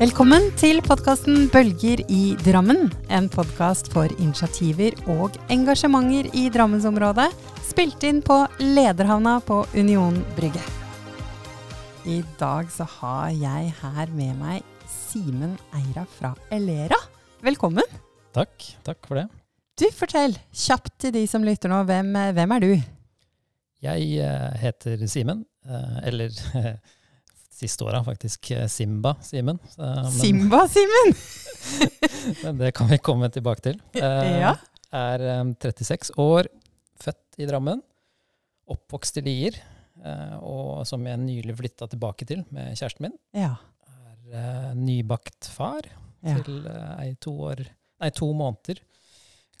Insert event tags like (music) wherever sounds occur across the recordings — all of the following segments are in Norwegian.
Velkommen til podkasten Bølger i Drammen. En podkast for initiativer og engasjementer i Drammensområdet. Spilt inn på Lederhavna på Union Brygge. I dag så har jeg her med meg Simen Eira fra Elera. Velkommen. Takk. Takk for det. Du, fortell kjapt til de som lytter nå. Hvem, hvem er du? Jeg eh, heter Simen. eh, eller (laughs) siste åra faktisk eh, Simba Simen. Simba, Simen! (laughs) (laughs) Men det kan vi komme tilbake til. Eh, Ja. Er eh, 36 år, født i Drammen. Oppvokst i Lier. eh, Og som jeg nylig flytta tilbake til med kjæresten min. Ja. Er eh, nybakt far ja. til eh, ei to år Nei, to måneder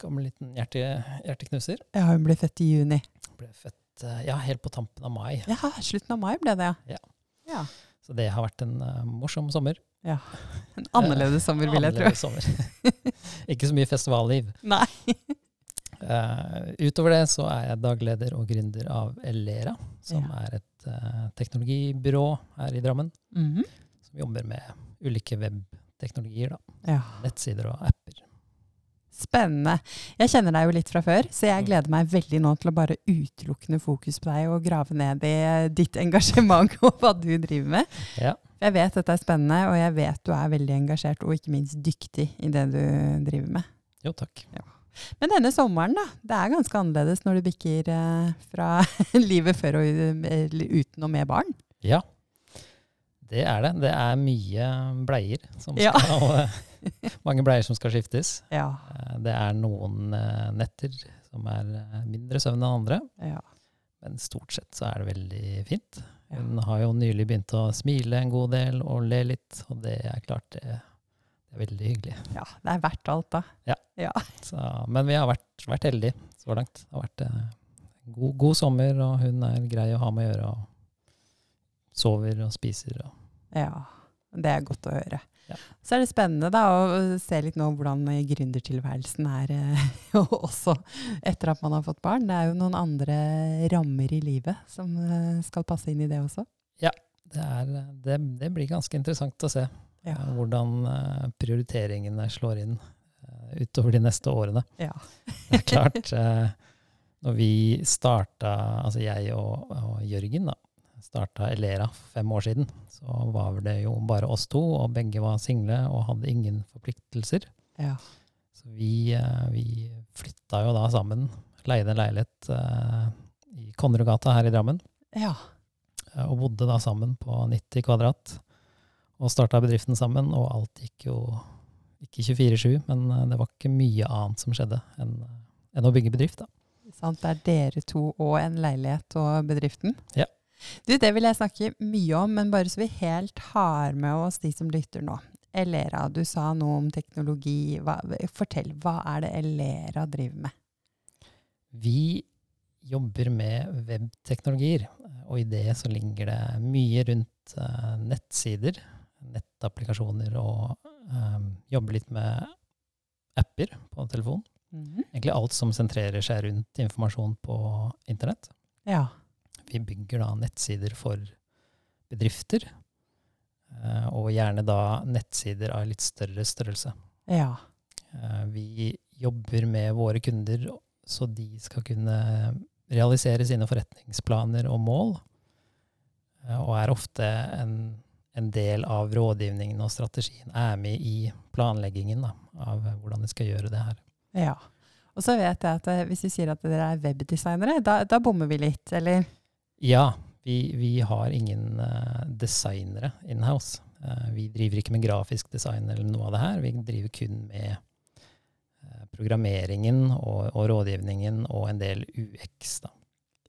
gammel liten hjerte, hjerteknuser. Ja, hun ble født i juni. Ble født eh, ja, helt på tampen av mai. Ja, slutten av mai ble det, ja. Ja. ja. Så det har vært en uh, morsom sommer. (laughs) En annerledes sommer, vil jeg tro. Annerledes. (laughs) Ikke så mye festivalliv. (laughs) Nei. Uh, utover det så er jeg dagleder og gründer av Elera, som Ja. er et uh, teknologibyrå her i Drammen. Mhm. Som jobber med ulike webteknologier. da. Ja. Nettsider og apper. Spennende. Jeg kjenner deg jo litt fra før, så jeg Mm. gleder meg veldig nå til å bare utelukkende fokus på deg og grave ned i ditt engasjement og hva du driver med. Ja. Jeg vet dette er spennende, og jeg vet du er veldig engasjert og ikke minst dyktig i det du driver med. Jo, takk. Men denne sommeren, da. Det er ganske annerledes når du bikker eh, fra (laughs) livet før og uten og med barn. Ja. Det er det. Det er mye bleier som skal (laughs) Ja. (laughs) Mange bleier som skal skiftes. Ja. Eh, Det er noen eh, netter som er eh, mindre søvn enn andre. ja. Men stort sett så er det veldig fint. Ja. Hun har jo nylig begynt å smile en god del og le litt, og det er klart det, er veldig hyggelig. ja. Det er verdt alt, da. Så, men vi har vært, vært heldige så langt. Det har vært eh, en god, god sommer, og hun er grei å ha med å gjøre. og Sover og spiser. Og, Ja, det er godt å høre. Ja. Så er det spennende da, å se litt nå hvordan gründertilværelsen er eh, (laughs) også etter at man har fått barn. Det er jo noen andre rammer i livet som eh, skal passe inn i det også. det, er, det, det blir ganske interessant å se Ja. eh, hvordan prioriteringene slår inn utover de neste årene. Ja. Det er klart, når vi starta, altså jeg og, og Jørgen da, starta Elera for fem år siden, så var det jo bare oss to, og begge var single og hadde ingen forpliktelser. Ja. Så vi, eh, vi flytta jo da sammen, leide en leilighet eh, i Konnerudgata her i Drammen, ja. eh, og bodde da sammen på 90 kvadrat, og starta bedriften sammen, og alt gikk jo ikke 24-7, men det var ikke mye annet som skjedde enn enn å bygge bedrift. da. Sant, det er dere to og en leilighet og bedriften. Ja. Du, det vil jeg snakke mye om, men bare så vi helt har med oss de som lytter nå. Elera, du sa noe om teknologi. Hva, fortell, hva er det Elera driver med? Vi jobber med webteknologier, og i det så ligger det mye rundt uh, nettsider, nettapplikasjoner, og um, jobber litt med apper på telefon. Egentlig alt som sentrerer seg rundt informasjon på internett. Ja. Vi bygger da nettsider for bedrifter, eh, og gjerne da nettsider av litt større størrelse. Ja. Eh, Vi jobber med våre kunder så de skal kunne realisere sine forretningsplaner og mål, eh, og er ofte en, en del av rådgivningen og strategien, er med i planleggingen da, av hvordan de skal gjøre det her. ja. Og så vet jeg at hvis vi sier at dere er webdesignere, da, da bommer vi litt, eller? Ja, vi, vi har ingen eh, designere in-house. Eh, vi driver ikke med grafisk design eller noe av det her. Vi driver kun med eh, programmeringen og, og rådgivningen og en del UX. Da.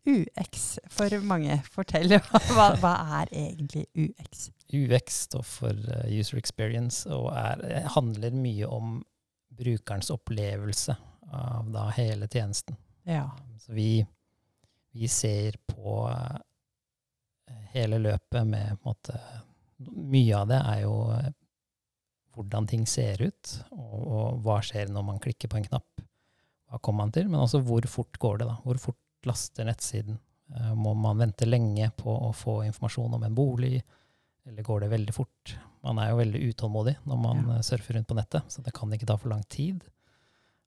UX for mange. Fortell, (laughs) hva, hva er egentlig UX? UX står for User Experience og er, handler mye om brukerens opplevelse av da hele tjenesten. Ja. Så vi, vi ser på eh, hele løpet med måte Mye av det er jo eh, hvordan ting ser ut, og, og hva skjer når man klikker på en knapp. Hva kommer man til? Men også hvor fort går det, da? Hvor fort laster nettsiden? Eh, Må man vente lenge på å få informasjon om en bolig, Eller går det veldig fort? Man er jo veldig utålmodig når man Ja. surfer rundt på nettet, så det kan ikke ta for lang tid.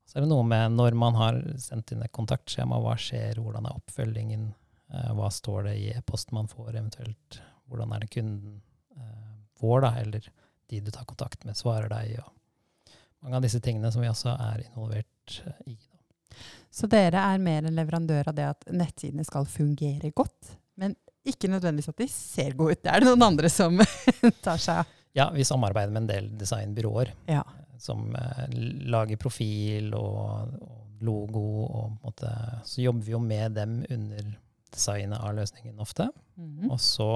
Så er det noe med når man har sendt inn et kontaktskjema, hva skjer, hvordan er oppfølgingen, eh, hva står det i e-posten man får eventuelt, hvordan er det kunden eh, vår, da, eller de du tar kontakt med, svarer deg, og mange av disse tingene som vi også er involvert eh, i. Så dere er mer en leverandør av det at nettsidene skal fungere godt, men ikke nødvendigvis at de ser gode ut. Det er det noen andre som (laughs) tar seg av. Ja, vi samarbeider med en del designbyråer Ja. Som eh, lager profil og, og logo, og måte, så jobber vi jo med dem under designet av løsningen ofte. Mhm. Og så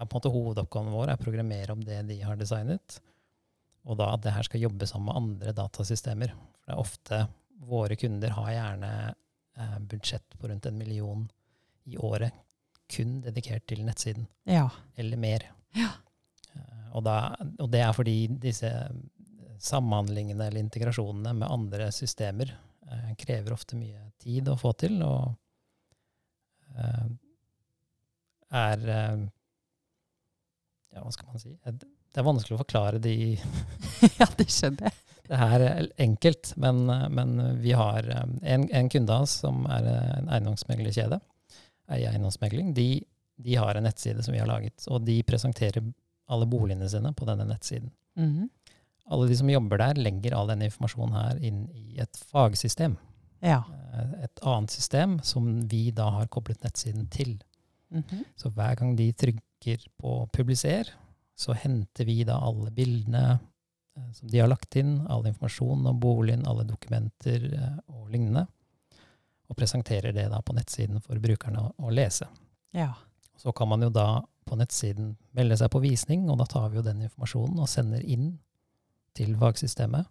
er på en måte hovedoppgaven vår å programmere om det de har designet, og da at det her skal jobbe sammen med andre datasystemer. For det er ofte våre kunder har gjerne eh, budsjett på rundt en million i året kun dedikert til nettsiden, Ja. eller mer. Ja. Eh, og, da, og det er fordi disse samhandlingene eller integrasjonene med andre systemer eh, krever ofte mye tid å få til, og eh, er eh, Ja, hva skal man si? Eh, Det er vanskelig å forklare de (laughs) ja, det skjønner jeg. (laughs) Det er enkelt, men, men vi har eh, en, en kunde av oss som er en eiendomsmeglerkjede, eier eiendomsmegling, de, de har en nettside som vi har laget, og de presenterer alle boligene sine på denne nettsiden. Mhm. Alle de som jobber der, legger all denne informasjonen her inn i et fagsystem. Ja. Eh, Et annet system som vi da har koblet nettsiden til. Mhm. Så hver gang de trykker på publiser, så henter vi da alle bildene eh, som de har lagt inn, all informasjon om boligen, alle dokumenter eh, og lignende, og presenterer det da på nettsiden for brukerne å lese. ja. Så kan man jo da på nettsiden melde seg på visning, og da tar vi jo den informasjonen og sender inn til fagsystemet,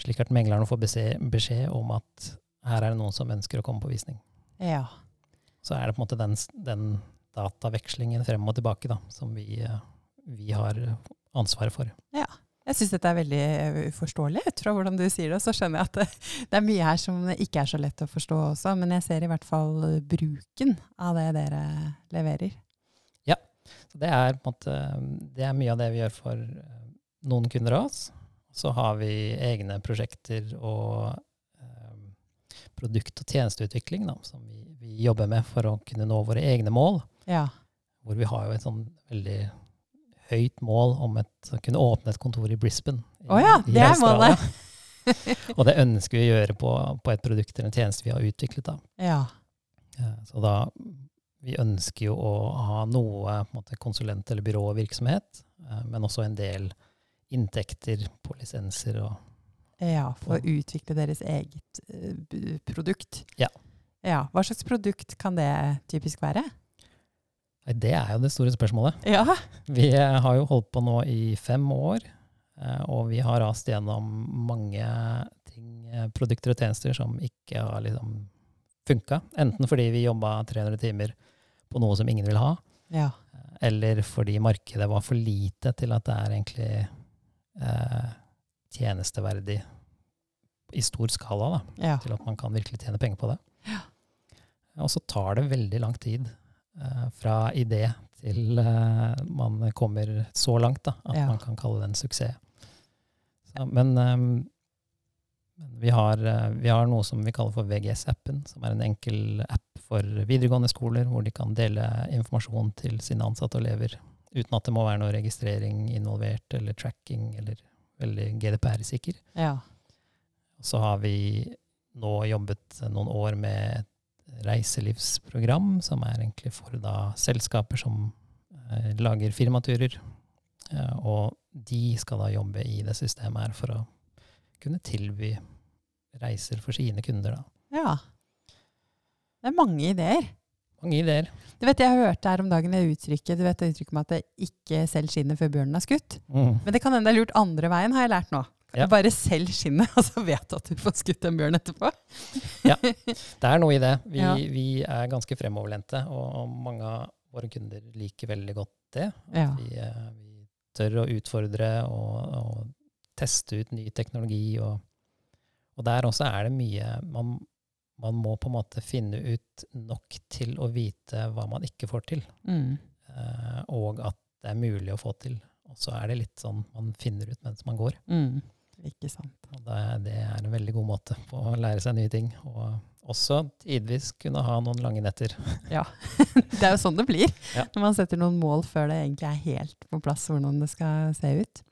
slik at meglerne får beskjed, beskjed om at her er det noen som ønsker å komme på visning. Ja. Så er det på en måte den, den datavekslingen frem og tilbake da, som vi, vi har ansvaret for. Ja. Jeg syns dette er veldig eh, uforståelig ut fra hvordan du sier det. Så skjønner jeg at det, det er mye her som ikke er så lett å forstå også, men jeg ser i hvert fall bruken av det dere leverer. Så det er, måte, det er mye av det vi gjør for eh, noen kunder av oss. Så har vi egne prosjekter og eh, produkt- og tjenesteutvikling da, som vi, vi jobber med for å kunne nå våre egne mål. Ja. Hvor vi har jo et sånn veldig høyt mål om et, å kunne åpne et kontor i Brisbane. i- oh ja, det er målet. (laughs) og det ønsker vi å gjøre på, på et produkt eller en tjeneste vi har utviklet. da. Ja. Så da vi ønsker jo å ha noe måte, konsulent- eller byråvirksomhet, eh, men også en del inntekter på lisenser og ja. For å utvikle deres eget eh, produkt. Ja. ja. Hva slags produkt kan det typisk være? Nei, Det er jo det store spørsmålet. Ja. (laughs) Vi eh, har jo holdt på nå i fem år, eh, og vi har rast gjennom mange ting, produkter og tjenester som ikke har liksom funka. Enten fordi vi jobba 300 timer på noe som ingen vil ha, Ja. eller fordi markedet var for lite til at det er egentlig eh, tjenesteverdig i stor skala, da, ja. til at man kan virkelig tjene penger på det. Og så tar det veldig lang tid eh, fra idé til eh, man kommer så langt da, at Ja. man kan kalle det en suksess. Så, men ehm, vi har, eh, vi har noe som vi kaller for VGS-appen, som er en enkel app for videregående skoler, hvor de kan dele informasjon til sine ansatte og elever, uten at det må være noe registrering involvert, eller tracking, eller veldig GDPR-sikker. ja. Så har vi nå jobbet noen år med et reiselivsprogram, som er egentlig for da selskaper som eh, lager firmaturer. Eh, og de skal da jobbe i det systemet her for å kunne tilby reiser for sine kunder. Da. ja. Det er mange ideer. Mange ideer. Du vet, Jeg hørte her om dagen det uttrykket du vet det uttrykket med at det ikke selv skinnet før bjørnen er skutt. Mm. Men det kan hende det er lurt andre veien, har jeg lært nå. Ja. Bare selv skinnet, (laughs) og så vet du at du får skutt en bjørn etterpå. (laughs) ja, Det er noe i det. Vi, Ja. vi er ganske fremoverlente, og, og mange av våre kunder liker veldig godt det. At Ja. vi, eh, vi tør å utfordre og, og teste ut ny teknologi. Og, og der også er det mye man, man må på en måte finne ut nok til å vite hva man ikke får til. Mm. Eh, og at det er mulig å få til. Og så er det litt sånn man finner ut mens man går. Mm. Ikke sant. Og det, det er en veldig god måte på å lære seg nye ting. Og også tidvis kunne ha noen lange netter. (laughs) Ja. (laughs) Det er jo sånn det blir Ja. når man setter noen mål før det egentlig er helt på plass hvordan det skal se ut.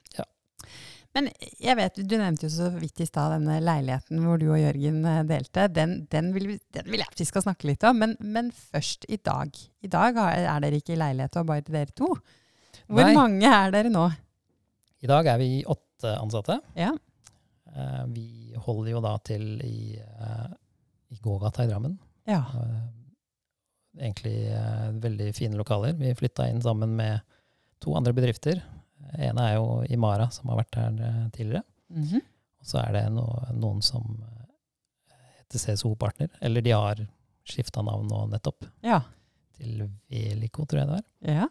Men jeg vet, du nevnte jo så vidt i stad denne leiligheten hvor du og Jørgen eh, delte. Den, den, vil, den vil jeg at vi skal snakke litt om, men, men først i dag. I dag er dere ikke i leilighet og bare dere to. Hvor Nei. mange er dere nå? I dag er vi åtte ansatte. Ja. Eh, vi holder jo da til i, eh, i gågata i Drammen. Ja. Egentlig veldig fine lokaler. Vi flytta inn sammen med to andre bedrifter. Ene er jo Imara, som har vært her tidligere. tidligere. -hmm. Og så er det no, noen som eh, heter CSO Partner. Eller de har skifta navn nå nettopp, ja. til Velico, tror jeg det er. Ja.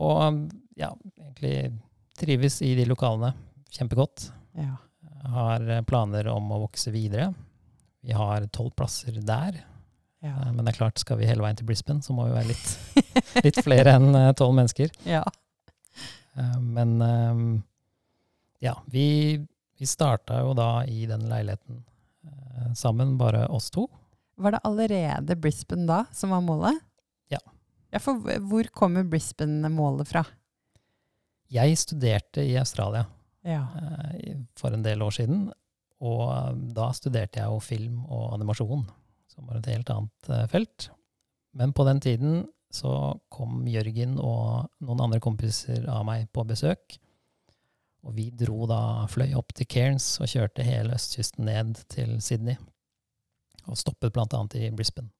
Og ja, egentlig trives i de lokalene kjempegodt. ja. Har eh, planer om å vokse videre. Vi har tolv plasser der. ja. Eh, Men det er klart, skal vi hele veien til Brisbane, så må vi være litt, litt flere enn eh, tolv mennesker. (laughs) ja. Eh, Men eh, ja, vi, vi starta jo da i den leiligheten eh, sammen, bare oss to. Var det allerede Brisbane da som var målet? Ja. Ja, for hvor kommer Brisbane-målet fra? Jeg studerte i Australia Ja. for en del år siden, og da studerte jeg jo film og animasjon, som var et helt annet felt. Men på den tiden så kom Jørgen og noen andre kompiser av meg på besøk. Og vi dro da, fløy opp til Cairns og kjørte hele østkysten ned til Sydney. Og stoppet annet i Brisbane.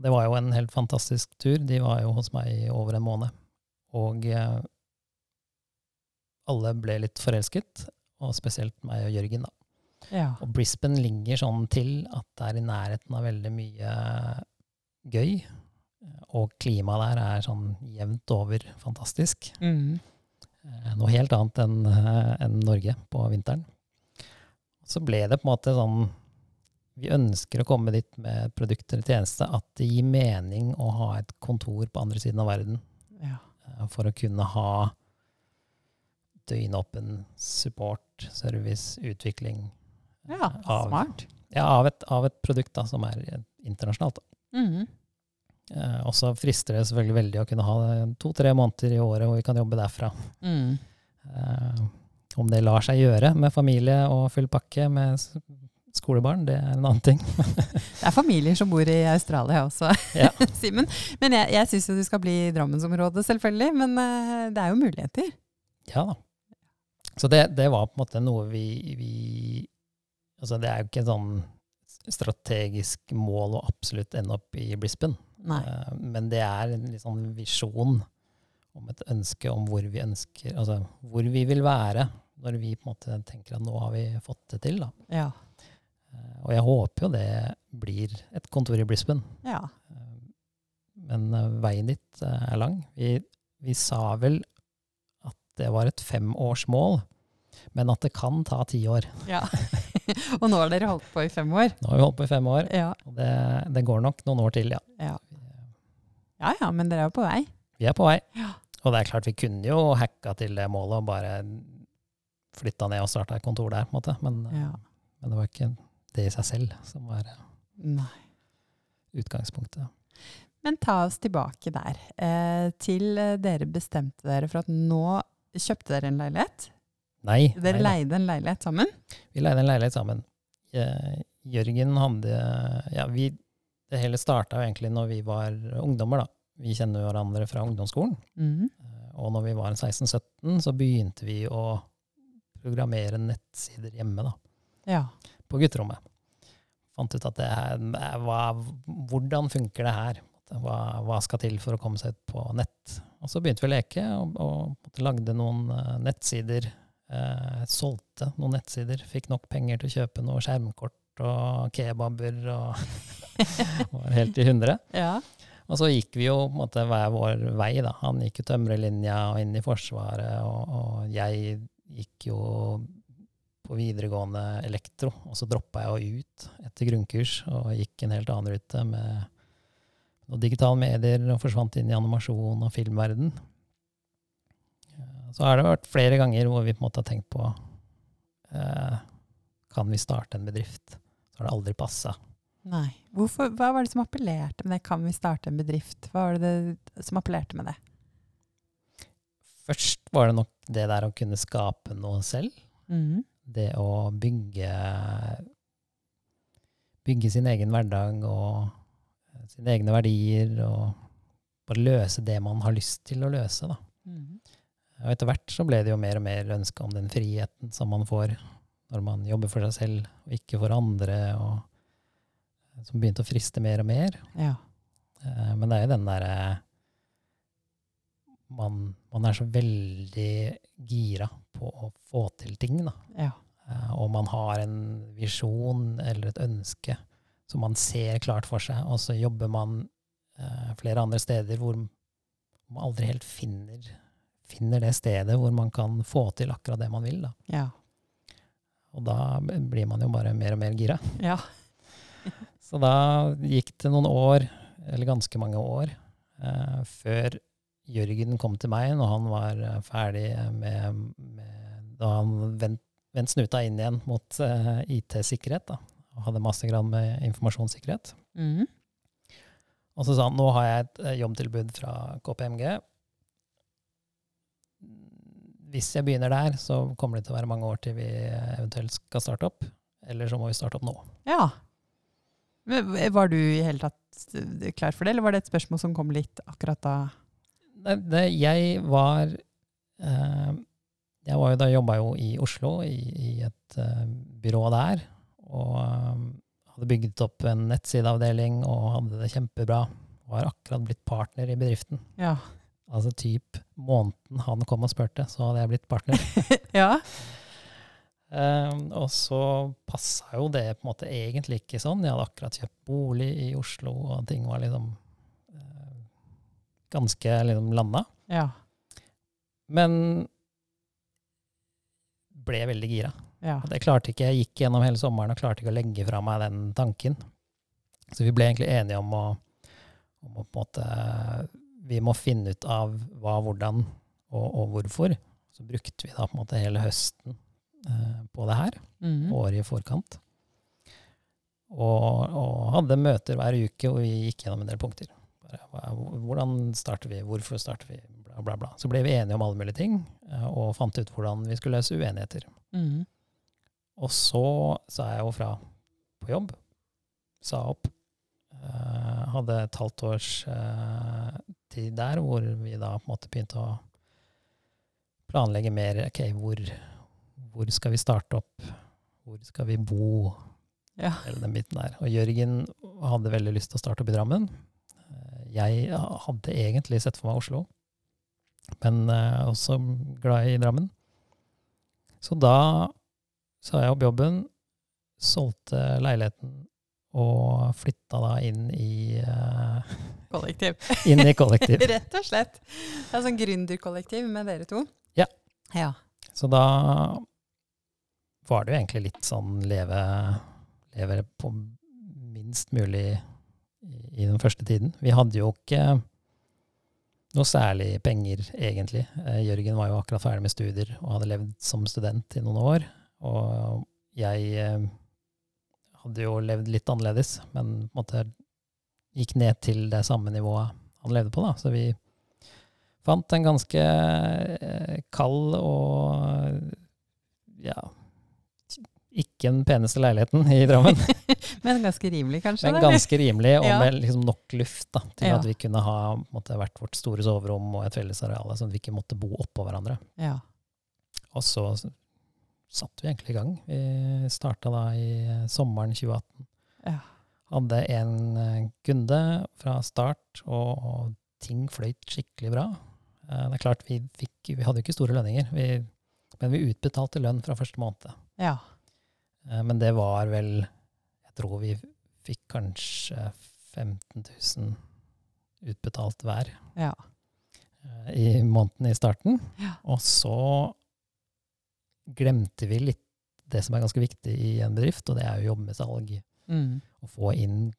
Det var jo en helt fantastisk tur. De var jo hos meg i over en måned. Og eh, alle ble litt forelsket, og spesielt meg og Jørgen, da. ja. Og Brisbane ligger sånn til at det er i nærheten av veldig mye gøy. Og klimaet der er sånn jevnt over fantastisk. Mm. Eh, Noe helt annet enn en Norge på vinteren. Så ble det på en måte sånn Vi ønsker å komme dit med produkter og tjenester at det gir mening å ha et kontor på andre siden av verden ja. eh, for å kunne ha døgnåpen support, service, utvikling Ja, av, smart. ja, av, et, av et produkt da, som er eh, internasjonalt. Mm. Eh, og så frister det selvfølgelig veldig å kunne ha to-tre måneder i året hvor vi kan jobbe derfra. Mm. Eh, om det lar seg gjøre med familie og full pakke med skolebarn, det er en annen ting. (laughs) Det er familier som bor i Australia også, Ja. (laughs) Simen. Men jeg, jeg syns jo du skal bli i Drammensområdet, selvfølgelig. Men eh, det er jo muligheter. Ja da. Så det, det var på en måte noe vi, vi Altså det er jo ikke et sånn strategisk mål å absolutt ende opp i Brisbane. Eh, Men det er en litt sånn visjon om et ønske om hvor vi ønsker Altså hvor vi vil være når vi på en måte tenker at nå har vi fått det til. da. Ja. Eh, Og jeg håper jo det blir et kontor i Brisbane. ja. Eh, Men veien dit er lang. Vi, vi sa vel at det var et femårsmål, men at det kan ta ti år. (laughs) ja. (laughs) Og nå har dere holdt på i fem år. Nå har vi holdt på i fem år, Ja. og det, det går nok noen år til, ja. Ja. Ja ja, men dere er jo på vei. Vi er på vei. Ja. Og det er klart, vi kunne jo hacka til det målet og bare flytta ned og starta et kontor der, på en måte. Men, Ja. men det var ikke det i seg selv som var eh, Nei. utgangspunktet. Men ta oss tilbake der. Eh, til eh, dere bestemte dere for at nå kjøpte dere en leilighet. Nei. Dere nei leide en leilighet sammen. Vi leide en leilighet sammen. Eh, Jørgen hadde Ja, vi Det hele starta jo egentlig når vi var ungdommer, da. Vi kjenner hverandre fra ungdomsskolen. Mhm. Eh, Og når vi var 16-17, så begynte vi å programmere nettsider hjemme, da. Ja. På gutterommet. Fant ut at det her eh, hva, Hvordan funker det her? Hva, hva skal til for å komme seg ut på nett? Og så begynte vi å leke, og, og lagde noen eh, nettsider. Eh, solgte noen nettsider. Fikk nok penger til å kjøpe noe skjermkort og kebaber og (laughs) (laughs) var helt i hundre. ja. Og så gikk vi jo på en måte hver vår vei. da. Han gikk jo tømrerlinja og inn i Forsvaret, og, og jeg gikk jo på videregående elektro. Og så droppa jeg jo ut etter grunnkurs og gikk en helt annen rute med noen digitale medier og forsvant inn i animasjon og filmverden. Så har det vært flere ganger hvor vi på en måte har tenkt på eh, Kan vi starte en bedrift? Så har det aldri passa. Nei. Hvorfor, hva var det som appellerte med det? Kan vi starte en bedrift? Hva var det, det som appellerte med det? Først var det nok det der å kunne skape noe selv. Mm. Det å bygge Bygge sin egen hverdag og sine egne verdier. Og bare løse det man har lyst til å løse. da. Mm. Og etter hvert så ble det jo mer og mer ønske om den friheten som man får når man jobber for seg selv og ikke for andre, og som begynte å friste mer og mer. Ja. Eh, Men det er jo den derre man, man er så veldig gira på å få til ting, da. Ja. Eh, Og man har en visjon eller et ønske som man ser klart for seg, og så jobber man eh, flere andre steder hvor man aldri helt finner, finner det stedet hvor man kan få til akkurat det man vil. Da. Ja. Og da blir man jo bare mer og mer gira. ja. Så da gikk det noen år, eller ganske mange år, eh, før Jørgen kom til meg når han var eh, ferdig med, med Da han vendt, vendt snuta inn igjen mot eh, IT-sikkerhet, og hadde mastergrad med informasjonssikkerhet. Mm. Og så sa han nå har jeg et eh, jobbtilbud fra KPMG. Hvis jeg begynner der, så kommer det til å være mange år til vi eventuelt skal starte opp. Eller så må vi starte opp nå. ja. Men var du i hele tatt eh, klar for det, eller var det et spørsmål som kom litt akkurat da? Det, det, jeg var eh, Jeg var jo da jobba jo i Oslo, i, i et eh, byrå der. Og eh, hadde bygget opp en nettsideavdeling og hadde det kjempebra. Var akkurat blitt partner i bedriften. Ja. Altså typ måneden han kom og spurte, så hadde jeg blitt partner. (laughs) ja. Eh, og så passa jo det på en måte egentlig ikke sånn. Jeg hadde akkurat kjøpt bolig i Oslo, og ting var liksom eh, ganske liksom landa. Ja. Men ble veldig gira. Ja. Det klarte ikke, Jeg gikk gjennom hele sommeren og klarte ikke å legge fra meg den tanken. Så vi ble egentlig enige om å, om å på en måte Vi må finne ut av hva, hvordan og, og hvorfor. Så brukte vi da på en måte hele høsten på det her, Mm. året i forkant. Og, og hadde møter hver uke, og vi gikk gjennom en del punkter. Bare, hvordan starter vi, hvorfor starter vi, bla, bla, bla. Så ble vi enige om alle mulige ting, eh, og fant ut hvordan vi skulle løse uenigheter. Mm. Og så sa jeg jo fra på jobb. Sa opp. Eh, hadde et halvt års eh, tid der hvor vi da på en måte begynte å planlegge mer. Ok, hvor, hvor skal vi starte opp? Hvor skal vi bo? Ja. Hele den biten der. Og Jørgen hadde veldig lyst til å starte opp i Drammen. Eh, Jeg hadde egentlig sett for meg Oslo, men eh, også glad i Drammen. Så da sa jeg opp jobben, solgte leiligheten og flytta da inn i, uh, Kollektiv. inn i kollektiv. (laughs) Rett og slett. Det er sånn gründerkollektiv med dere to. Ja. Ja. Så da var det jo egentlig litt sånn leve, leve på minst mulig i, den første tiden. Vi hadde jo ikke noe særlig penger, egentlig. Eh, Jørgen var jo akkurat ferdig med studier og hadde levd som student i noen år. Og jeg eh, hadde jo levd litt annerledes, men på en måte gikk ned til det samme nivået han levde på. da. Så vi fant en ganske eh, kald og ja ikke den peneste leiligheten i Drammen, (laughs) Men ganske rimelig, kanskje? men ganske rimelig og med liksom nok luft da, til Ja. at vi kunne ha måtte, hvert vårt store soverom og et fellesareal, sånn at vi ikke måtte bo oppå hverandre. Ja. Og så satte vi egentlig i gang. Vi starta da i sommeren 2018. Ja. Hadde en eh, kunde fra start, og, og ting fløyt skikkelig bra. Eh, Det er klart, vi, fikk, vi hadde jo ikke store lønninger, vi, men vi utbetalte lønn fra første måned. ja. Eh, Men det var vel Jeg tror vi fikk kanskje 15 000 utbetalt hver Ja. eh, i måneden i starten. Ja. Og så glemte vi litt det som er ganske viktig i en bedrift, og det er å jobbe med salg. Mm. Å få inn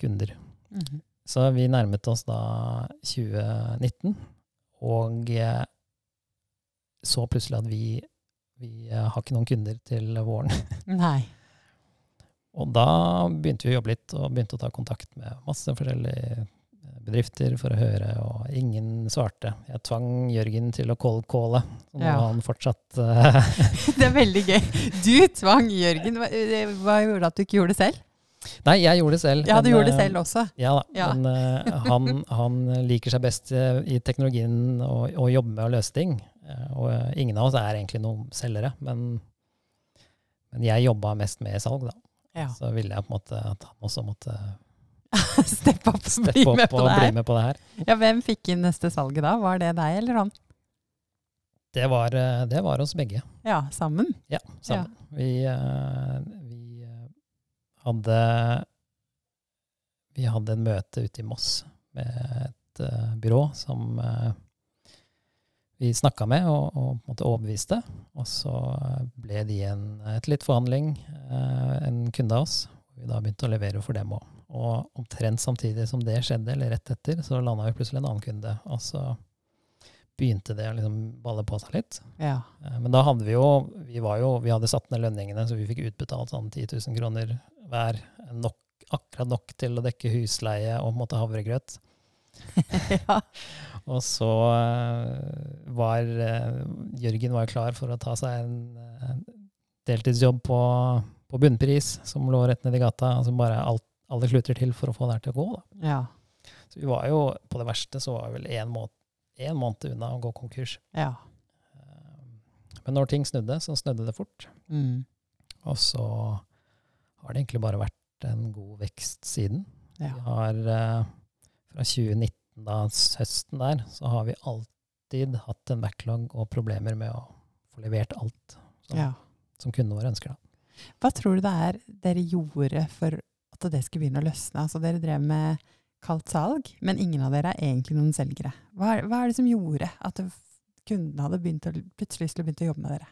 kunder. Mhm. Så vi nærmet oss da 2019, og så plutselig at vi, vi eh, har ikke noen kunder til våren. (laughs) Nei. Og da begynte vi å jobbe litt, og begynte å ta kontakt med masse forskjellige bedrifter for å høre, og ingen svarte. Jeg tvang Jørgen til å cold-calle, og nå Ja. han fortsatt uh, (laughs) Det er veldig gøy. Du tvang Jørgen. Hva, eh, hva gjorde at du ikke gjorde det selv? Nei, jeg gjorde det selv. Ja, du men, gjorde det eh, selv også. Ja da, Ja. men uh, han, han liker seg best eh, i teknologien og, og jobbe med å løse ting. Eh, og eh, ingen av oss er egentlig noen selgere, men, men jeg jobba mest med salg, da. Ja. Så ville jeg på en måte at han også måtte (laughs) steppe opp step bli med opp og bli med på det her. Ja, hvem fikk inn neste salget da? Var det deg eller han? Det var, eh, det var oss begge. Ja, sammen? Ja, sammen. Vi, eh, vi eh, hadde Vi hadde en møte ute i Moss med et byrå som vi snakka med og, og på en måte overbeviste. Og så eh, ble de en, etter litt forhandling eh, en kunde av oss. Vi da begynte å levere for dem òg. Og omtrent samtidig som det skjedde, eller rett etter, så landa vi plutselig en annen kunde. Og så begynte det å liksom balle på seg litt. Ja. Eh, Men da hadde vi jo Vi, var jo, vi hadde satt ned lønningene, så vi fikk utbetalt sånn 10 000 kroner hver. Nok, akkurat nok til å dekke husleie og på en måte havregrøt. (laughs) ja. Og så eh, var eh, Jørgen var klar for å ta seg en eh, deltidsjobb på, på bunnpris, som lå rett nedi gata. Altså bare alt, alle kluter til for å få det her til å gå. Da. Ja. Så vi var jo, på det verste, så var vi vel én måned, en måned unna å gå konkurs. ja. Men når ting snudde, så snudde det fort. Mm. Og så har det egentlig bare vært en god vekst siden. ja. Vi har fra 2019, da høsten der, så har vi alltid hatt en backlog og problemer med å få levert alt som, ja. som kundene våre ønsker. Da. Hva tror du det er dere gjorde for at det skulle begynne å løsne? Altså Dere drev med kaldt salg, men ingen av dere er egentlig noen selgere. Hva er, hva er det som gjorde at kundene hadde begynt å, plutselig skulle begynt å jobbe med dere?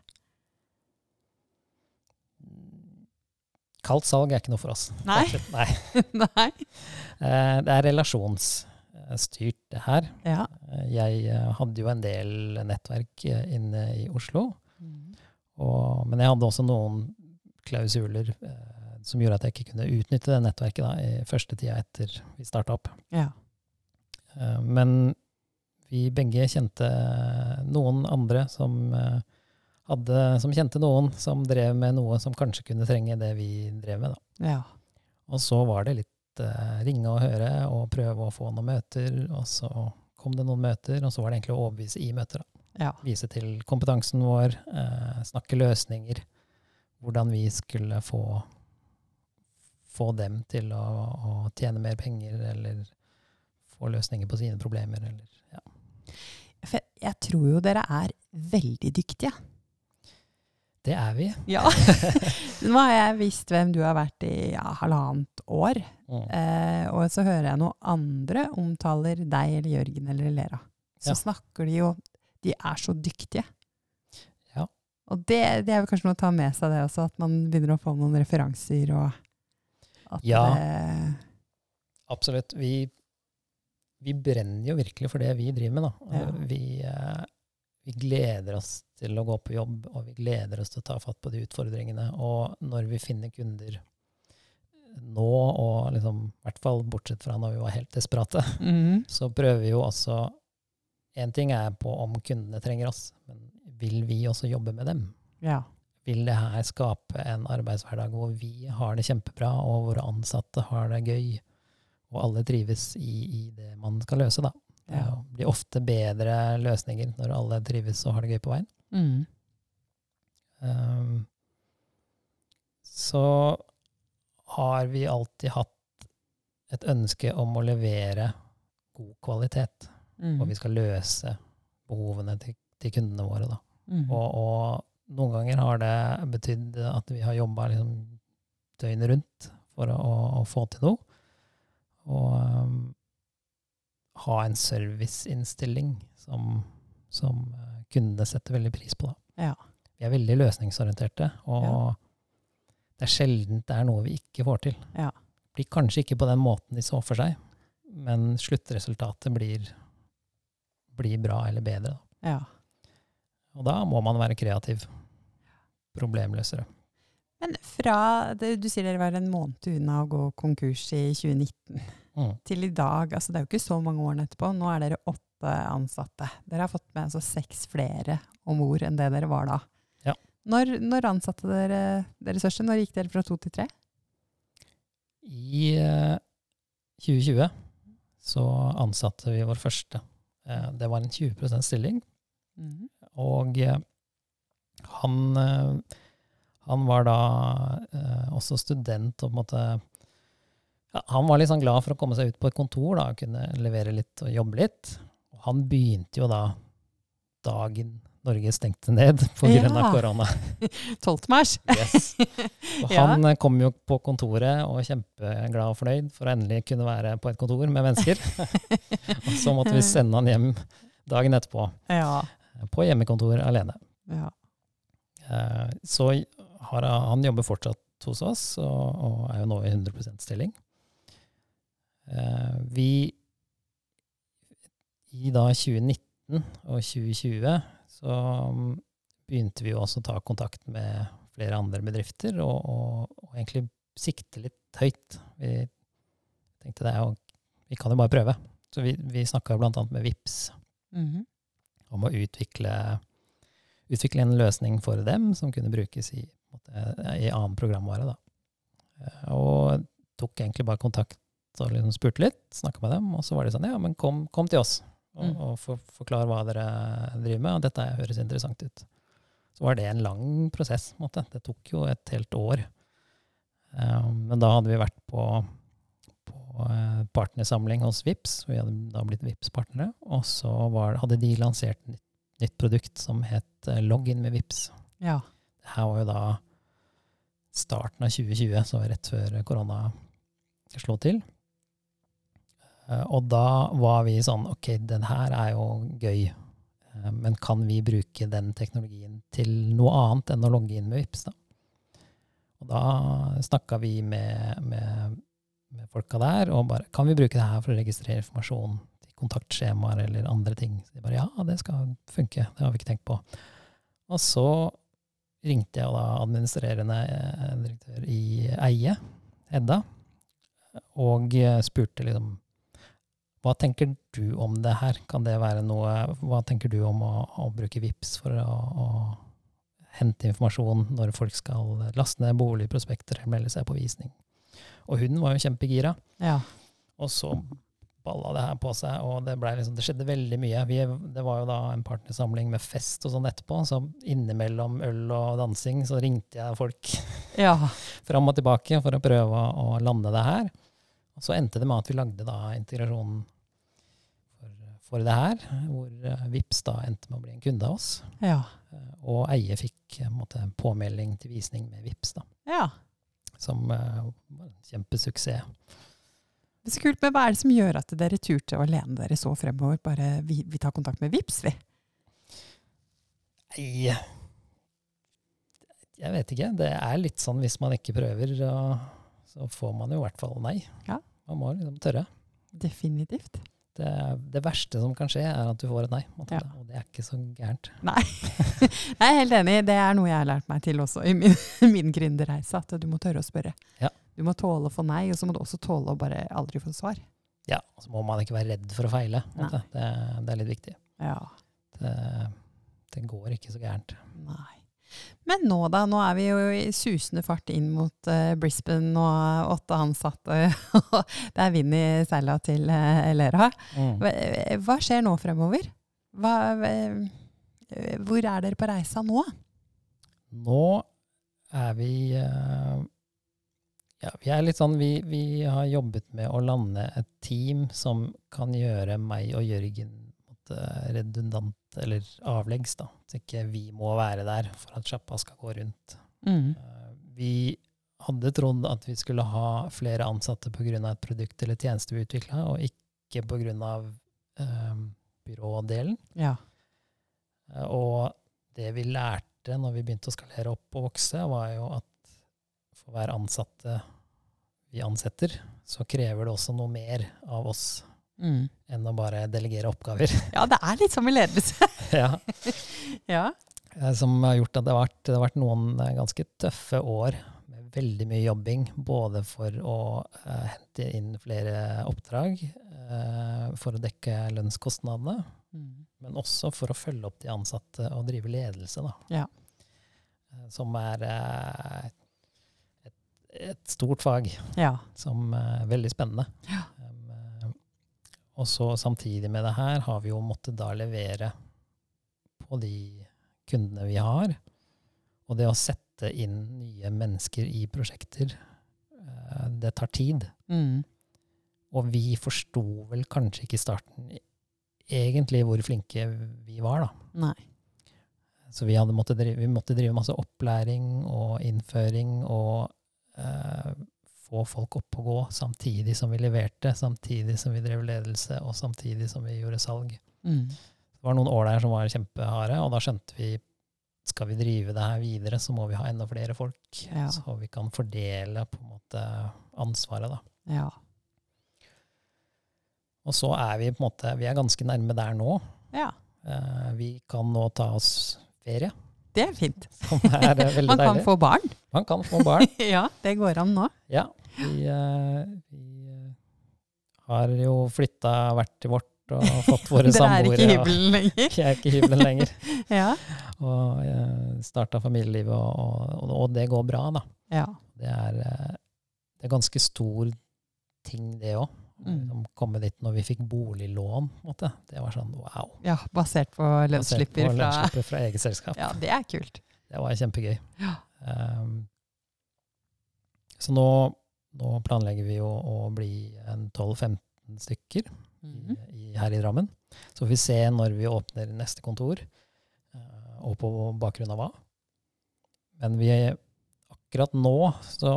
Kaldt salg er ikke noe for oss. Nei. Nei. (laughs) Nei? Eh, Det er relasjonsstyrt, det her. Ja. Eh, Jeg eh, hadde jo en del nettverk eh, inne i Oslo. Og, men jeg hadde også noen klausuler eh, som gjorde at jeg ikke kunne utnytte det nettverket da, i første tida etter vi starta opp. Ja. Eh, men vi begge kjente noen andre som, eh, hadde, som kjente noen som drev med noe som kanskje kunne trenge det vi drev med. Da. Ja. Og så var det litt eh, ringe og høre og prøve å få noen møter, og så kom det noen møter, og så var det egentlig å overbevise i møter. Ja. Vise til kompetansen vår, uh, snakke løsninger, hvordan vi skulle få, få dem til å, å tjene mer penger, eller få løsninger på sine problemer, eller ja. Jeg tror jo dere er veldig dyktige. Det er vi. Ja. (laughs) Nå har jeg visst hvem du har vært i ja, halvannet år. Mm. Eh, og så hører jeg noen andre omtaler deg eller Jørgen eller Lera. Så Ja. snakker de jo De er så dyktige. Ja. Og det, det er vel kanskje noe å ta med seg, det også, at man begynner å få noen referanser og at Ja. det Absolutt. Vi, vi brenner jo virkelig for det vi driver med. Da. Ja. Vi, eh, vi gleder oss til å gå på jobb, og vi gleder oss til å ta fatt på de utfordringene. Og når vi finner kunder nå, og liksom, i hvert fall bortsett fra når vi var helt desperate, mm. så prøver vi jo også En ting er på om kundene trenger oss, men vil vi også jobbe med dem? Ja. Vil det her skape en arbeidshverdag hvor vi har det kjempebra, og våre ansatte har det gøy, og alle trives i, i det man skal løse, da? Det blir ofte bedre løsninger når alle trives og har det gøy på veien. Mm. Um, så har vi alltid hatt et ønske om å levere god kvalitet, Mm. og vi skal løse behovene til, til kundene våre, da. Mm. Og, og noen ganger har det betydd at vi har jobba liksom døgnet rundt for å, å, få til noe. Og um, ha en serviceinnstilling som, som eh, kundene setter veldig pris på. Da. Ja. Vi er veldig løsningsorienterte, og Ja. det er sjelden det er noe vi ikke får til. Ja. Det blir kanskje ikke på den måten de så for seg, men sluttresultatet blir, blir bra eller bedre. Da. ja. Og da må man være kreativ. Problemløsere. Men fra det, Du sier dere var en måned unna å gå konkurs i 2019 Mm. til i dag. altså Det er jo ikke så mange årene etterpå. Nå er dere åtte ansatte. Dere har fått med altså seks flere om ord enn det dere var da. Ja. Når, når ansatte dere deres første? Når gikk dere fra to til tre? I eh, 2020 så ansatte vi vår første. Eh, det var en 20% stilling. Og eh, han, eh, han var da eh, også student og på en måte ja, Han var sånn glad for å komme seg ut på et kontor da, og kunne levere litt og jobbe litt. Og han begynte jo da dagen Norge stengte ned pga. Ja. korona. (laughs) 12. mars. Yes. Og (laughs) han ja. kom jo på kontoret og kjempeglad og fornøyd for å endelig kunne være på et kontor med mennesker. (laughs) og så måtte vi sende han hjem dagen etterpå, Ja. eh, på hjemmekontor alene. ja. Eh, Så har han, han jobber fortsatt hos oss, og, og er jo nå i 100% stilling. Eh, Vi I da 2019 og 2020 så mm, begynte vi jo også å ta kontakt med flere andre bedrifter, og, og, og egentlig sikte litt høyt. Vi tenkte det er jo Vi kan jo bare prøve. Så vi, vi snakka annet med VIPS Mhm. om å utvikle, utvikle en løsning for dem som kunne brukes i, måte, i annen programvare. Da. Eh, Og tok egentlig bare kontakt og liksom spurte litt, snakka med dem, og så var de sånn ja, men kom, kom til oss og, Mm. og for, forklar hva dere driver med, og dette høres interessant ut. Så var det en lang prosess. på en måte. Det tok jo et helt år. Um, Men da hadde vi vært på, på eh, partnersamling hos VIPS. Vi hadde da blitt VIPS-partnere. Og så var, hadde de lansert nytt, nytt produkt som het eh, Login med VIPS. ja. Det her var jo da starten av 2020, så rett før korona slo til. Eh, Og da var vi sånn Ok, den her er jo gøy, eh, men kan vi bruke den teknologien til noe annet enn å logge inn med VIPS da? Og da snakka vi med, med, med folka der, og bare Kan vi bruke det her for å registrere informasjon til kontaktskjemaer eller andre ting? Så de bare ja, det skal funke, det har vi ikke tenkt på. Og så ringte jeg da administrerende eh, direktør i Eie, Edda, og spurte liksom hva tenker du om det her? Kan det være noe Hva tenker du om å, å bruke VIPS for å, å hente informasjon når folk skal laste ned boligprospekter eller melde seg på visning? Og hun var jo kjempegira. ja. Og så balla det her på seg, og det, liksom, det skjedde veldig mye. Vi, det var jo da en partnersamling med fest og sånn etterpå, så innimellom øl og dansing så ringte jeg folk (laughs) ja. fram og tilbake for å prøve å lande det her. Og så endte det med at vi lagde da integrasjonen for, det her, hvor eh, Vips da endte med å bli en kunde av oss. Ja. Eh, Og Eie fikk eh, en måte, påmelding til visning med Vips da, ja. som uh, var en kjempesuksess. Det er så kult, men Hva er det som gjør at dere turte å lene dere så fremover? Bare vi, vi tar kontakt med VIPS, vi. Nei, jeg vet ikke. Det er litt sånn hvis man ikke prøver, så får man jo i hvert fall nei. Ja. Man må liksom tørre. Definitivt. Det, det verste som kan skje, er at du får et nei. Ja. Og det er ikke så gærent. (laughs) Nei. jeg er helt enig. Det er noe jeg har lært meg til også i min, (laughs) min gründerreise. At du må tørre å spørre. Ja. Du må tåle å få nei, og så må du også tåle å bare aldri få svar. Ja, og så må man ikke være redd for å feile. Det, det er litt viktig. Ja. Det, det går ikke så gærent. Nei. Men nå da, nå er vi jo i susende fart inn mot uh, Brisbane og åtte ansatte. og (laughs) det er vind i seila til uh, Lera. Mm. Hva, hva skjer nå fremover? Hva, eh, hvor er dere på reisa nå? Nå er vi uh, Ja, vi er litt sånn vi, vi har jobbet med å lande et team som kan gjøre meg og Jørgen redundant eller avleggs, da. Så ikke vi må være der for at sjappa skal gå rundt. Mm. Eh, Vi hadde trodd at vi skulle ha flere ansatte pga. et produkt eller tjeneste vi utvikla, og ikke pga. Eh, byrådelen. Ja. Eh, Og det vi lærte når vi begynte å skalere opp og vokse, var jo at for hver ansatte vi ansetter, så krever det også noe mer av oss Mm. enn å bare delegere oppgaver. (laughs) ja, det er litt som i ledelse. (laughs) ja. (laughs) ja. eh, som har gjort at det har, vært, det har vært noen eh, ganske tøffe år med veldig mye jobbing. Både for å eh, hente inn flere oppdrag, eh, for å dekke lønnskostnadene, men også for å følge opp de ansatte og drive ledelse. Da. Ja. Eh, Som er eh, et, et stort fag, Ja. som er veldig spennende. Eh, og så samtidig med det her har vi jo måttet da levere på de kundene vi har. Og det å sette inn nye mennesker i prosjekter, eh, det tar tid. Mm. Og vi forsto vel kanskje ikke i starten egentlig hvor flinke vi var, da. Nei. Så vi, måttet drive, vi måtte drive masse opplæring og innføring og eh, få folk opp og gå samtidig som vi leverte, samtidig som vi drev ledelse, og samtidig som vi gjorde salg. Mm. Det var noen år der som var kjempeharde, og da skjønte vi skal vi drive det her videre, så må vi ha enda flere folk, Ja. så vi kan fordele på en måte ansvaret. da. Ja. Og så er vi på en måte, vi er ganske nærme der nå. ja. Eh, vi kan nå ta oss ferie, Det er fint. som (laughs) er eh, veldig Man kan deilig. få barn. Man kan få barn. (laughs) ja, det går an nå. Ja, vi, eh, vi eh, har jo flytta hvert til vårt og fått (laughs) våre samboere. Dere er ikke i hybelen lenger. Jeg er ikke i hybelen lenger. Ja. Og uh, starta familielivet, og, og, og det går bra, da. ja. Det er, eh, det er ganske stor ting, det òg. Mm. Komme dit når vi fikk boliglån. på måte. Det var sånn wow. ja basert på lønnsslipper fra fra eget selskap. Ja, det er kult. Det var kjempegøy. Ja. Um, så nå, nå planlegger vi å, å bli en 12-15 stykker Mhm. i, i, her i Drammen. Så får vi se når vi åpner neste kontor, uh, og på bakgrunn av hva. Men vi, akkurat nå så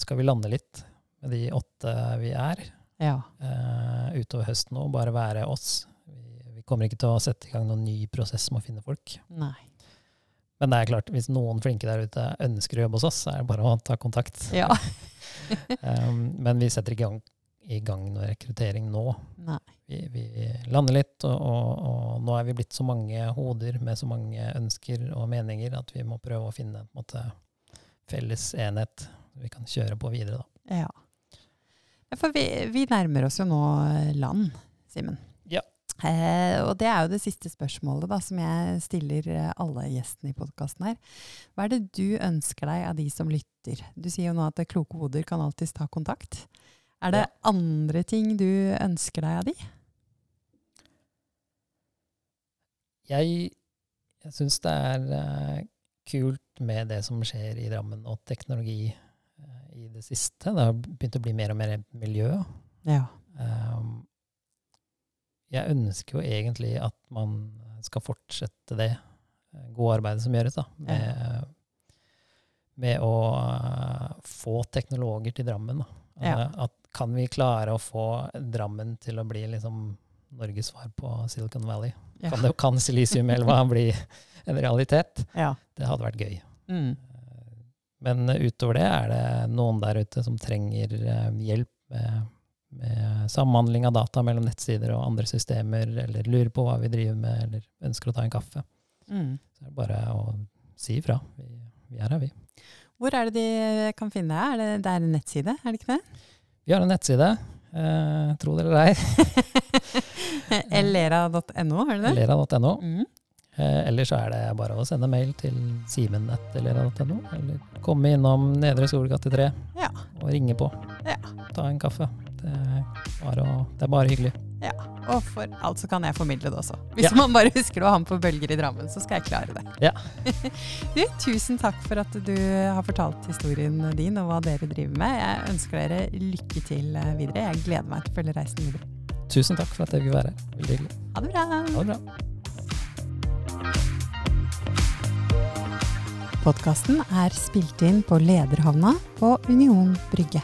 skal vi lande litt med de åtte vi er, Ja. uh, utover høsten og bare være oss. Vi, vi kommer ikke til å sette i gang noen ny prosess med å finne folk. Nei. Men det er klart, hvis noen flinke der ute ønsker å jobbe hos oss, så er det bare å ta kontakt. Ja. (laughs) Um, men vi setter ikke i gang, i gang noe rekruttering nå. Vi, vi lander litt, og, og, og nå er vi blitt så mange hoder med så mange ønsker og meninger at vi må prøve å finne en en måte, felles enhet vi kan kjøre på videre. Da. Ja. Ja, For vi, vi nærmer oss jo nå eh, land, Simen. Ja. Eh, og det er jo det siste spørsmålet da, som jeg stiller eh, alle gjestene i podkasten her. Hva er det du ønsker deg av de som lytter? Du sier jo nå at kloke hoder kan alltids ta kontakt. Er det Ja. andre ting du ønsker deg av de? Jeg, jeg syns det er uh, kult med det som skjer i Drammen, og teknologi eh, i det siste. Det har begynt å bli mer og mer miljø. Ja. Um, jeg ønsker jo egentlig at man skal fortsette det eh, gode arbeidet som gjøres, da, med, med å uh, få teknologer til Drammen. Da. Ja. Eh, At kan vi klare å få Drammen til å bli liksom Norges svar på Silicon Valley? Ja. Kan, det, kan Silisiumelva bli en realitet? ja. Det hadde vært gøy. Mm. Men utover det er det noen der ute som trenger eh, hjelp med, med samhandling av data mellom nettsider og andre systemer, eller lurer på hva vi driver med, eller ønsker å ta en kaffe. Mm. Så er bare å si ifra. Vi, vi er her, vi. Hvor er det de kan finne deg? Er det, det er en nettside, er det ikke det? Vi har en nettside. Eh, tro det eller ei. (laughs) Elera.no, er det det? Lera.no. Mm. Eh, ellers så er det bare å sende mail til simenett eller komme innom Nedre Solgate 3 Ja. og ringe på. Ja. Ta en kaffe. Det er bare, å, det er bare hyggelig. Og for alt så kan jeg formidle det også. Hvis Ja. man bare husker å ha med på bølger i Drammen, så skal jeg klare det. Ja. (laughs) du, tusen takk for at du har fortalt historien din og hva dere driver med. Jeg ønsker dere lykke til eh, videre. Jeg gleder meg til å følge reisen videre. Tusen takk for at jeg fikk være her. Veldig hyggelig. Ha det bra. Ha det bra. Podkasten er spilt inn på Lederhavna på Union Brygge.